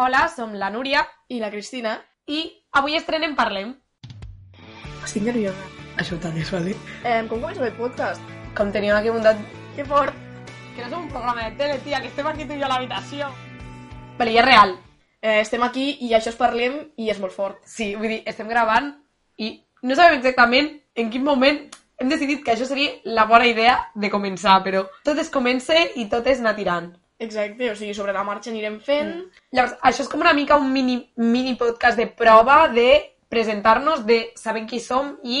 Hola, som la Núria I la Cristina. i avui estrenem Parlem. Estic nerviosa. Això també és vale. Eh, com comença el podcast? Com teníem aquí muntat... Que fort. Que no és un programa de tele, tia, que estem aquí tu i jo a l'habitació. Vale, i és real. Eh, estem aquí i això es parlem i és molt fort. Sí, vull dir, estem gravant i no sabem exactament en quin moment hem decidit que això seria la bona idea de començar, però tot es comença i tot és anar tirant. Exacte, o sigui, sobre la marxa anirem fent... Mm. Llavors, això és com una mica un mini, mini podcast de prova de presentar-nos, de saber qui som i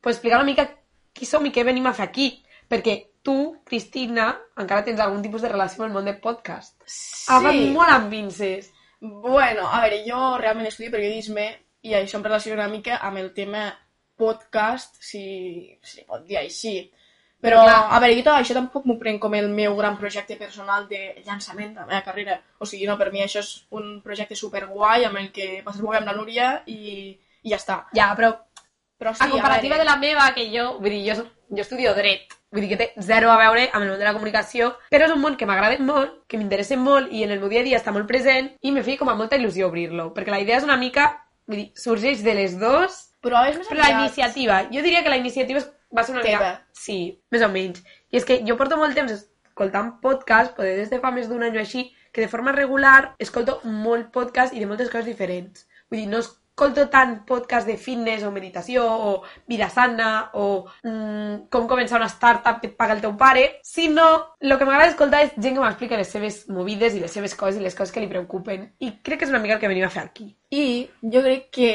pues, explicar una mica qui som i què venim a fer aquí. Perquè tu, Cristina, encara tens algun tipus de relació amb el món de podcast. Sí. Agafat molt amb vinces. Bueno, a veure, jo realment estudio periodisme i això em relaciona una mica amb el tema podcast, si, si pot dir així. Però, Clar. a veure, jo tot això tampoc m'ho prenc com el meu gran projecte personal de llançament de la meva carrera. O sigui, no, per mi això és un projecte superguai amb el que passar-m'ho bé amb la Núria i, i ja està. Ja, però Però sí, a comparativa veure, de la meva, que jo, vull dir, jo, jo estudio dret, vull dir que té zero a veure amb el món de la comunicació, però és un món que m'agrada molt, que m'interessa molt i en el meu dia a dia està molt present i me feia com a molta il·lusió obrir-lo, perquè la idea és una mica, vull dir, sorgeix de les dos, Però és més però la iniciativa, jo diria que la iniciativa és- va ser una Teva. mica... Sí, més o menys. I és que jo porto molt temps escoltant podcast, poder des de fa més d'un any o així, que de forma regular escolto molt podcast i de moltes coses diferents. Vull dir, no escolto tant podcast de fitness o meditació o vida sana o mm, com començar una startup que et paga el teu pare, sinó el que m'agrada escoltar és gent que m'explica les seves movides i les seves coses i les coses que li preocupen. I crec que és una mica el que venim a fer aquí. I jo crec que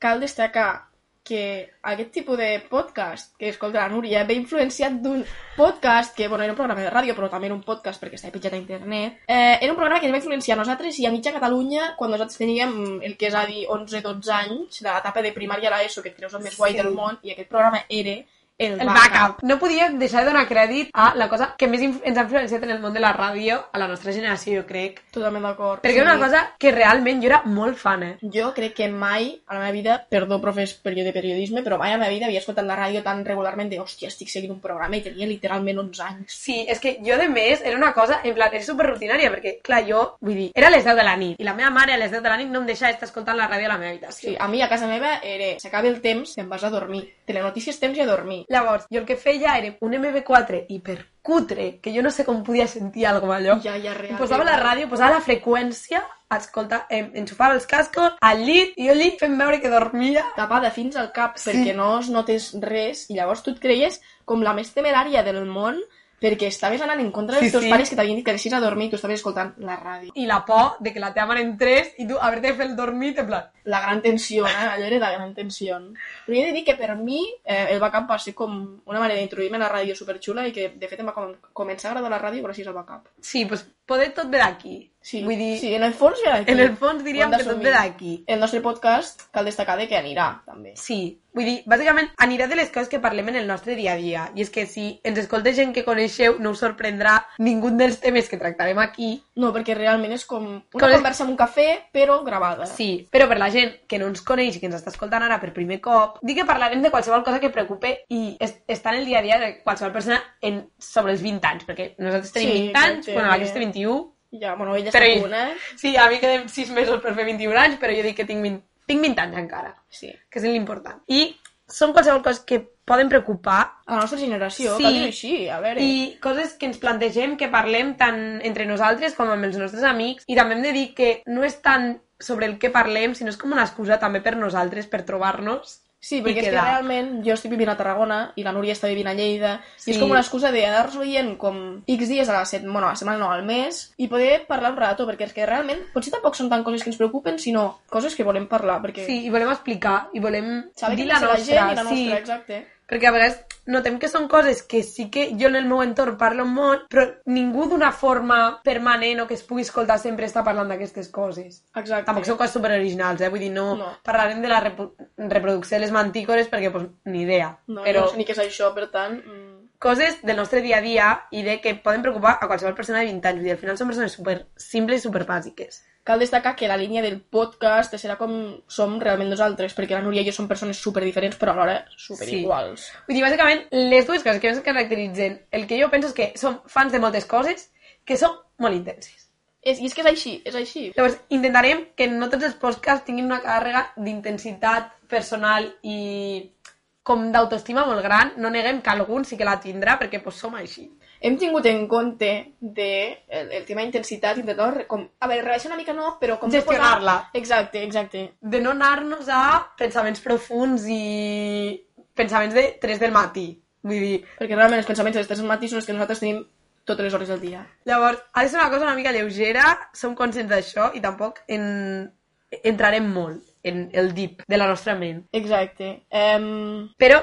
cal destacar que aquest tipus de podcast que escolta la Núria ve influenciat d'un podcast que, bueno, era un programa de ràdio, però també era un podcast perquè estava pitjat a internet. Eh, era un programa que ens va influenciar a nosaltres i a mitja Catalunya quan nosaltres teníem el que és a dir 11-12 anys, de l'etapa de primària a l'ESO, que et creus el més guai Sí. del món, i aquest programa era el, El backup. No podíem deixar de donar crèdit a la cosa que més ens ha influenciat en el món de la ràdio a la nostra generació, jo crec. Totalment d'acord. Perquè era una cosa que realment jo era molt fan, eh? Jo crec que mai a la meva vida, perdó, profes perio- de periodisme, però mai a la meva vida havia escoltat la ràdio tan regularment de, hòstia, estic seguint un programa i tenia literalment 11 anys. Sí, és que jo, de més, era una cosa, en plan, era super rutinària, perquè, clar, jo, vull dir, era a les 10 de la nit, i la meva mare a les 10 de la nit no em deixava estar escoltant la ràdio a la meva habitació. Sí, a mi a casa meva era, s'acaba el temps, te'n vas a dormir. Telenotícies, temps i a dormir. Llavors, jo el que feia era un MB4 hipercutre, que jo no sé com podia sentir alguna allò. Ja, ja, real. Em posava la ràdio, posava la freqüència, escolta, em, enxufava els cascos al llit i jo allí fent veure que dormia. tapada fins al cap Sí. perquè no es notés res i llavors tu et creies com la més temerària del món perquè estaves anant en contra dels Sí, teus sí. pares que t'havien dit que deixis a dormir i tu estaves escoltant la ràdio. I la por de que la teva mare entrés i tu haver-te fer el dormit, en plan... La gran tensió, eh? Allò era la gran tensió. Però he de dir que per mi eh, el backup va ser com una manera d'introduir-me a la ràdio superxula i que de fet em va com començar a agradar la ràdio gràcies al backup. Sí, doncs poder tot ve d'aquí. Sí, Vull dir, sí, en el fons ve d'aquí. en el fons diríem que tot ve d'aquí. El nostre podcast cal destacar de que anirà, també. Sí, vull dir, bàsicament anirà de les coses que parlem en el nostre dia a dia. I és que si ens escolta gent que coneixeu, no us sorprendrà ningú dels temes que tractarem aquí. No, perquè realment és com una Com és- conversa amb un cafè, però gravada. Sí, però per la gent que no ens coneix i que ens està escoltant ara per primer cop, dic que parlarem de qualsevol cosa que preocupe i es, està en el dia a dia de qualsevol persona en, sobre els 20 anys, perquè nosaltres tenim Sí, 20 anys, bueno, té 21, Ja, bueno, ella Però està eh? sí, a mi queden 6 mesos per fer 21 anys, però jo dic que tinc 20, tinc 20 anys encara. Sí. que és l'important. I són qualsevol coses que poden preocupar A la nostra generació, Sí. dir-ho així, a veure. i coses que ens plantegem, que parlem tant entre nosaltres com amb els nostres amics. I també hem de dir que no és tant sobre el que parlem, sinó és com una excusa també per nosaltres, per trobar-nos. Sí, perquè és que realment jo estic vivint a Tarragona i la Núria està vivint a Lleida Sí. i és com una excusa d'anar-nos veient com X dies a la, set, bueno, a la setmana, no, al mes i poder parlar un rato, perquè és que realment potser tampoc són tant coses que ens preocupen, sinó coses que volem parlar, perquè Sí, i volem explicar, i volem saber dir la nostra. la gent i la sí, nostra, exacte. Perquè a vegades notem que són coses que sí que jo en el meu entorn parlo molt, però ningú d'una forma permanent o que es pugui escoltar sempre està parlant d'aquestes coses. Exacte. Tampoc són coses superoriginals, eh? Vull dir, no, No. parlarem de la reproducció de les mantícores perquè, pues, ni idea. No, però no sé ni què és això, per tant... Mm, coses del nostre dia a dia i de que poden preocupar a qualsevol persona de 20 anys. Vull dir, al final són persones super simples i super bàsiques. Cal destacar que la línia del podcast serà com som realment nosaltres, perquè la Núria i jo som persones super diferents, però alhora super Sí. iguals. Vull dir, bàsicament, les dues coses que ens caracteritzen, el que jo penso és que som fans de moltes coses que són molt intenses. És, I és que és així, és així. Llavors, intentarem que no tots els podcasts tinguin una càrrega d'intensitat personal i com d'autoestima molt gran. No neguem que algun sí que la tindrà, perquè pues, som així. Hem tingut en compte de el, el tema intensitat, intentar, com, a veure, rebaixar una mica no, però com... Gestionar-la. posar- Exacte, exacte. De no anar-nos a pensaments profuns i pensaments de 3 del matí. Vull dir, Perquè realment els pensaments dels tres del matí són els que nosaltres tenim totes les hores del dia. Llavors, ha de ser una cosa una mica lleugera, som conscients d'això i tampoc en... entrarem molt en el deep de la nostra ment. Exacte. Um, Però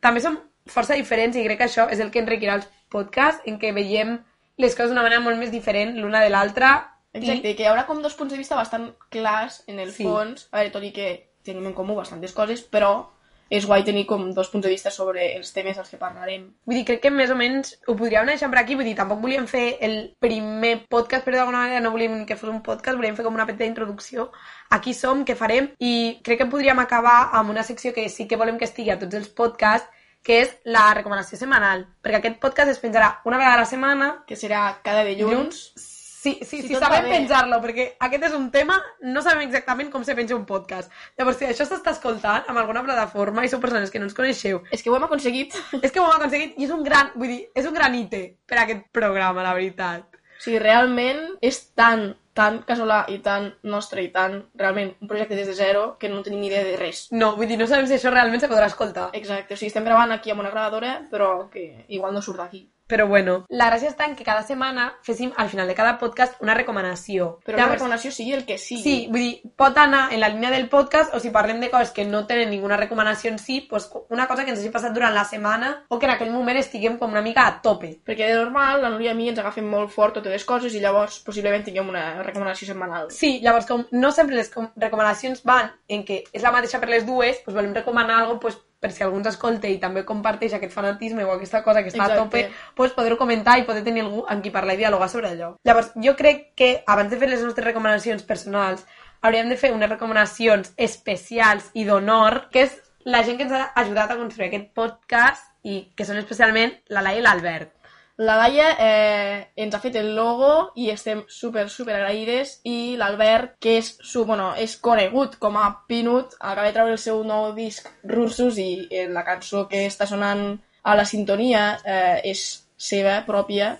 també som força diferents i crec que això és el que enriquirà els podcasts, en què veiem les coses d'una manera molt més diferent l'una de l'altra. exacte, que hi haurà com dos punts de vista bastant clars en el Sí. fons, a veure, tot i que tenim en comú bastantes coses, però és guai tenir com dos punts de vista sobre els temes als que parlarem. Vull dir, crec que més o menys ho podríem deixant per aquí. Vull dir, tampoc volíem fer el primer podcast, però d'alguna manera no volíem que fos un podcast, volíem fer com una petita introducció. Aquí som, què farem, i crec que podríem acabar amb una secció que sí que volem que estigui a tots els podcasts, que és la recomanació setmanal. Perquè aquest podcast es penjarà una vegada a la setmana, Que serà cada dilluns. Sí, sí, Si sí, sabem penjar-lo, perquè aquest és un tema, no sabem exactament com se penja un podcast. Llavors, si això s'està escoltant amb alguna plataforma i sou persones que no ens coneixeu, És que ho hem aconseguit. és que ho hem aconseguit i és un gran, vull dir, és un gran hite per a aquest programa, la veritat. O sigui, realment és tan, tan casolà i tan nostre i tan, realment, un projecte des de zero que no tenim ni idea de res. No, vull dir, no sabem si això realment se podrà escoltar. Exacte, o sigui, estem gravant aquí amb una gravadora, però que igual no surt d'aquí. Però bueno, la gràcia està en que cada setmana féssim al final de cada podcast una recomanació. Però la recomanació sigui el que sigui. Sí, vull dir, pot anar en la línia del podcast o si parlem de coses que no tenen ninguna recomanació en si, pues una cosa que ens hagi passat durant la setmana o que en aquell moment estiguem com una mica a tope. Perquè de normal, la Núria i a mi ens agafem molt fort totes les coses i llavors possiblement tinguem una recomanació setmanal. Sí, llavors com no sempre les com- recomanacions van en que és la mateixa per les dues, pues volem recomanar alguna pues, per si algú ens escolta i també comparteix aquest fanatisme o aquesta cosa que està Exacte. a tope, pues poder-ho comentar i poder tenir algú amb qui parlar i dialogar sobre allò. Llavors, jo crec que abans de fer les nostres recomanacions personals hauríem de fer unes recomanacions especials i d'honor, que és la gent que ens ha ajudat a construir aquest podcast i que són especialment la Laia i l'Albert. La Laia eh, ens ha fet el logo i estem super, super agraïdes i l'Albert, que és, su, bueno, és conegut com a Pinut, acaba de treure el seu nou disc Russos i eh, la cançó que està sonant a la sintonia eh, és seva pròpia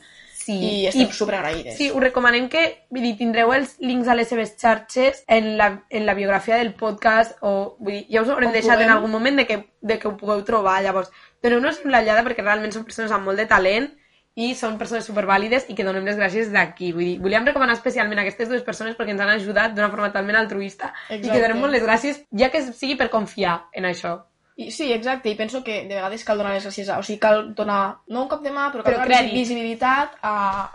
Sí, i estem super agraïdes. Sí, us recomanem que vull dir, tindreu els links a les seves xarxes en la, en la biografia del podcast o vull dir, ja us ho haurem deixat en puguem. algun moment de que, de que ho pugueu trobar. Llavors, doneu-nos una llada perquè realment són persones amb molt de talent i són persones supervàlides i que donem les gràcies d'aquí. Vull dir, volíem recomanar especialment aquestes dues persones perquè ens han ajudat d'una forma totalment altruista i Exacte. que donem molt les gràcies, ja que sigui per confiar en això. I, sí, exacte, i penso que de vegades cal donar les gràcies a... O sigui, cal donar, no un cop de mà, però cal Però donar crèdit. visibilitat a,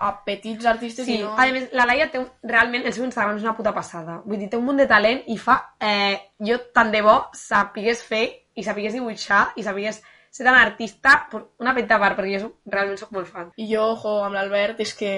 a petits artistes Sí, i no... a més, la Laia té un, realment, el seu Instagram és una puta passada. Vull dir, té un munt de talent i fa... Eh, jo tant de bo sàpigues fer i sàpigues dibuixar i sàpigues ser tan artista una petita part, perquè jo soc, realment sóc molt fan. I jo, jo, amb l'Albert, és que...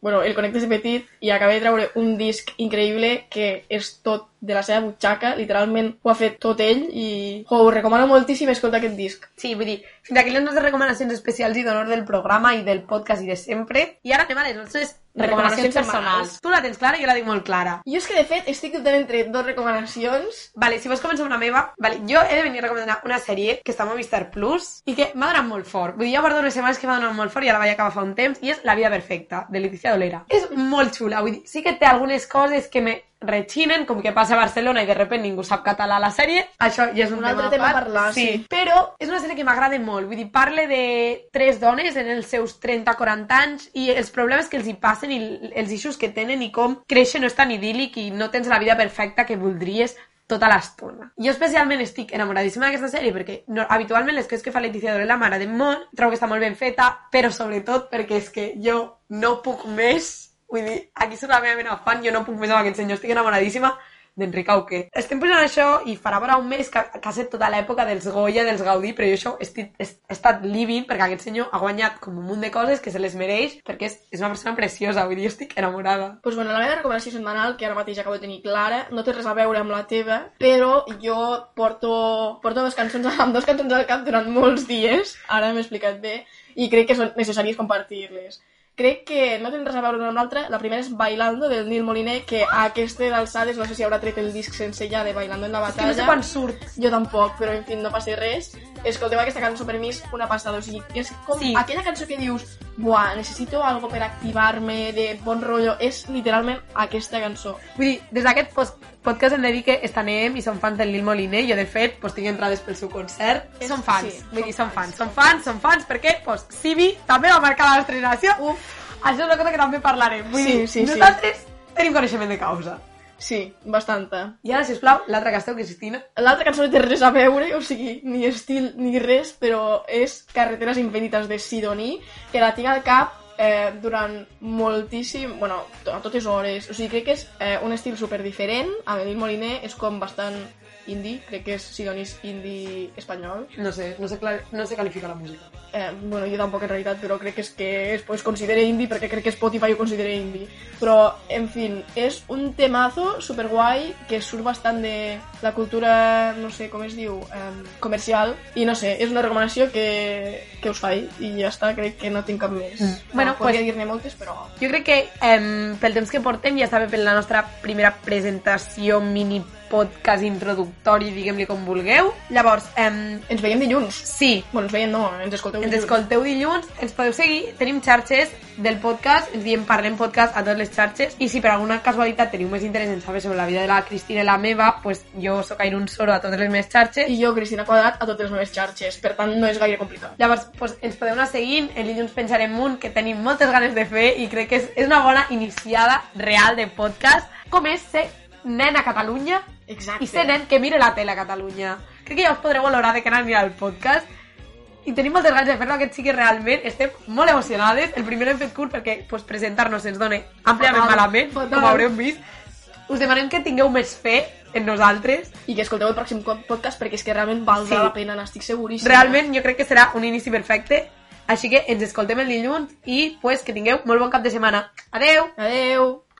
Bueno, el connectes de petit i acabé de treure un disc increïble que és tot de la seva butxaca, literalment ho ha fet tot ell i jo, us recomano moltíssim escoltar aquest disc. Sí, vull dir, fins aquí les nostres recomanacions especials i d'honor del programa i del podcast i de sempre. I ara anem a les nostres recomanacions personals. Tu la tens clara i jo la tinc molt clara. Jo és que, de fet, estic dubtant entre dos recomanacions. Vale, si vols començar amb una meva, vale, jo he de venir a recomanar una sèrie que està a Movistar Plus i que m'ha donat molt fort. Vull dir, ja porto unes setmanes que m'ha donat molt fort i ja la vaig acabar fa un temps i és La vida perfecta, de Leticia Dolera. És molt xula, vull dir, sí que té algunes coses que me rechinen, com que passa a Barcelona i de repente ningú sap català a la sèrie, això ja és un, Un altre tema a part. parlar, sí. Però és una sèrie que m'agrada molt, vull dir, parla de tres dones en els seus 30-40 anys i els problemes que els hi passen i els issues que tenen i com créixer no és tan idíl·lic i no tens la vida perfecta que voldries tota l'estona. Jo especialment estic enamoradíssima d'aquesta sèrie perquè no, habitualment les coses que fa Leticia Dorela m'agraden molt, trobo que està molt ben feta, però sobretot perquè és que jo no puc més Vull dir, aquí surt la meva mena fan, jo no puc més amb aquest senyor, estic enamoradíssima d'Enric Auqué. Estem posant això i farà vora un mes que, que ha estat tota l'època dels Goya, dels Gaudí, però jo això he, estit, he, estat living perquè aquest senyor ha guanyat com un munt de coses que se les mereix perquè és, és una persona preciosa, vull dir, jo estic enamorada. Pues bueno, la meva recomanació setmanal, que ara mateix acabo de tenir clara, no té res a veure amb la teva, però jo porto, porto dos cançons, amb dos cançons al cap durant molts dies, ara m'he explicat bé, i crec que són necessàries compartir-les. Crec que no tenen res a veure una amb l'altra. La primera és Bailando, del Nil Moliner, que a aquestes alçades no sé si haurà tret el disc sense ja de Bailando en la És que batalla. no sé quan surt. Jo tampoc, però en fi, no passa res. Escolteu aquesta cançó per mi és una passada, o sigui, és com Sí. aquella cançó que dius buah, necessito algo per activar-me, de bon rotllo, és literalment aquesta cançó. Vull dir, des d'aquest podcast hem de dir que estanem i som fans del Lil Moliner. Jo, de fet, pues, tinc entrades pel seu concert. És- som fans. sí, Vull dir, som som fans. fans. Som fans, som fans, perquè pues, Sibi també va marcar la nostra generació. Uf. Això és una cosa que també parlarem. Vull Sí, dir, sí, sí. nosaltres tenim coneixement de causa. Sí, bastanta. I ara, sisplau, l'altra que esteu, Cristina. L'altra cançó no té res a veure, o sigui, ni estil ni res, però és Carreteres infinites de Sidoní, que la tinc al cap eh, durant moltíssim, bueno, a totes hores. O sigui, crec que és eh, un estil super diferent. A Benil Moliner és com bastant indie, crec que és Sidonís indie espanyol. No sé, no sé, cla- no sé qualificar la música. Eh, bueno, jo tampoc en realitat, però crec que és que es, pues, considera indie perquè crec que Spotify ho considera indie. Però, en fin, és un temazo superguai que surt bastant de la cultura, no sé com es diu, eh, comercial. I no sé, és una recomanació que, que us faig i ja està, crec que no tinc cap més. Mm. Bueno, bueno, podria pues- dir-ne moltes, però... Jo crec que eh, pel temps que portem ja està bé per la nostra primera presentació mini podcast introductori, diguem-li com vulgueu. Llavors, eh, Ens veiem dilluns. sí, Bueno, ens veiem no, ens escolteu ens dilluns. escolteu dilluns, ens podeu seguir, tenim xarxes del podcast, ens diem Parlem Podcast a totes les xarxes, i si per alguna casualitat teniu més interès en saber sobre la vida de la Cristina i la meva, pues jo sóc Airun Soro a totes les meves xarxes, I jo, Cristina Quadrat, a totes les meves xarxes. Per tant, no és gaire complicat. Llavors, pues, ens podeu anar seguint, el dilluns pensarem un que tenim moltes ganes de fer i crec que és, és una bona iniciada real de podcast, com és ser nen a Catalunya Exacte. i ser nen que mire la tele a Catalunya. Crec que ja us podreu valorar de que anar a mirar el podcast i tenim moltes ganes de fer-lo, aquest sí que realment estem molt emocionades. El primer l'hem fet curt perquè pues, presentar-nos ens dona àmpliament Fatal, malament, fatal. com haureu vist. Us demanem que tingueu més fe en nosaltres. I que escolteu el pròxim podcast perquè és que realment valdrà Sí. la pena, n'estic seguríssima. Realment jo crec que serà un inici perfecte. Així que ens escoltem el dilluns i pues, que tingueu molt bon cap de setmana. Adeu! Adeu!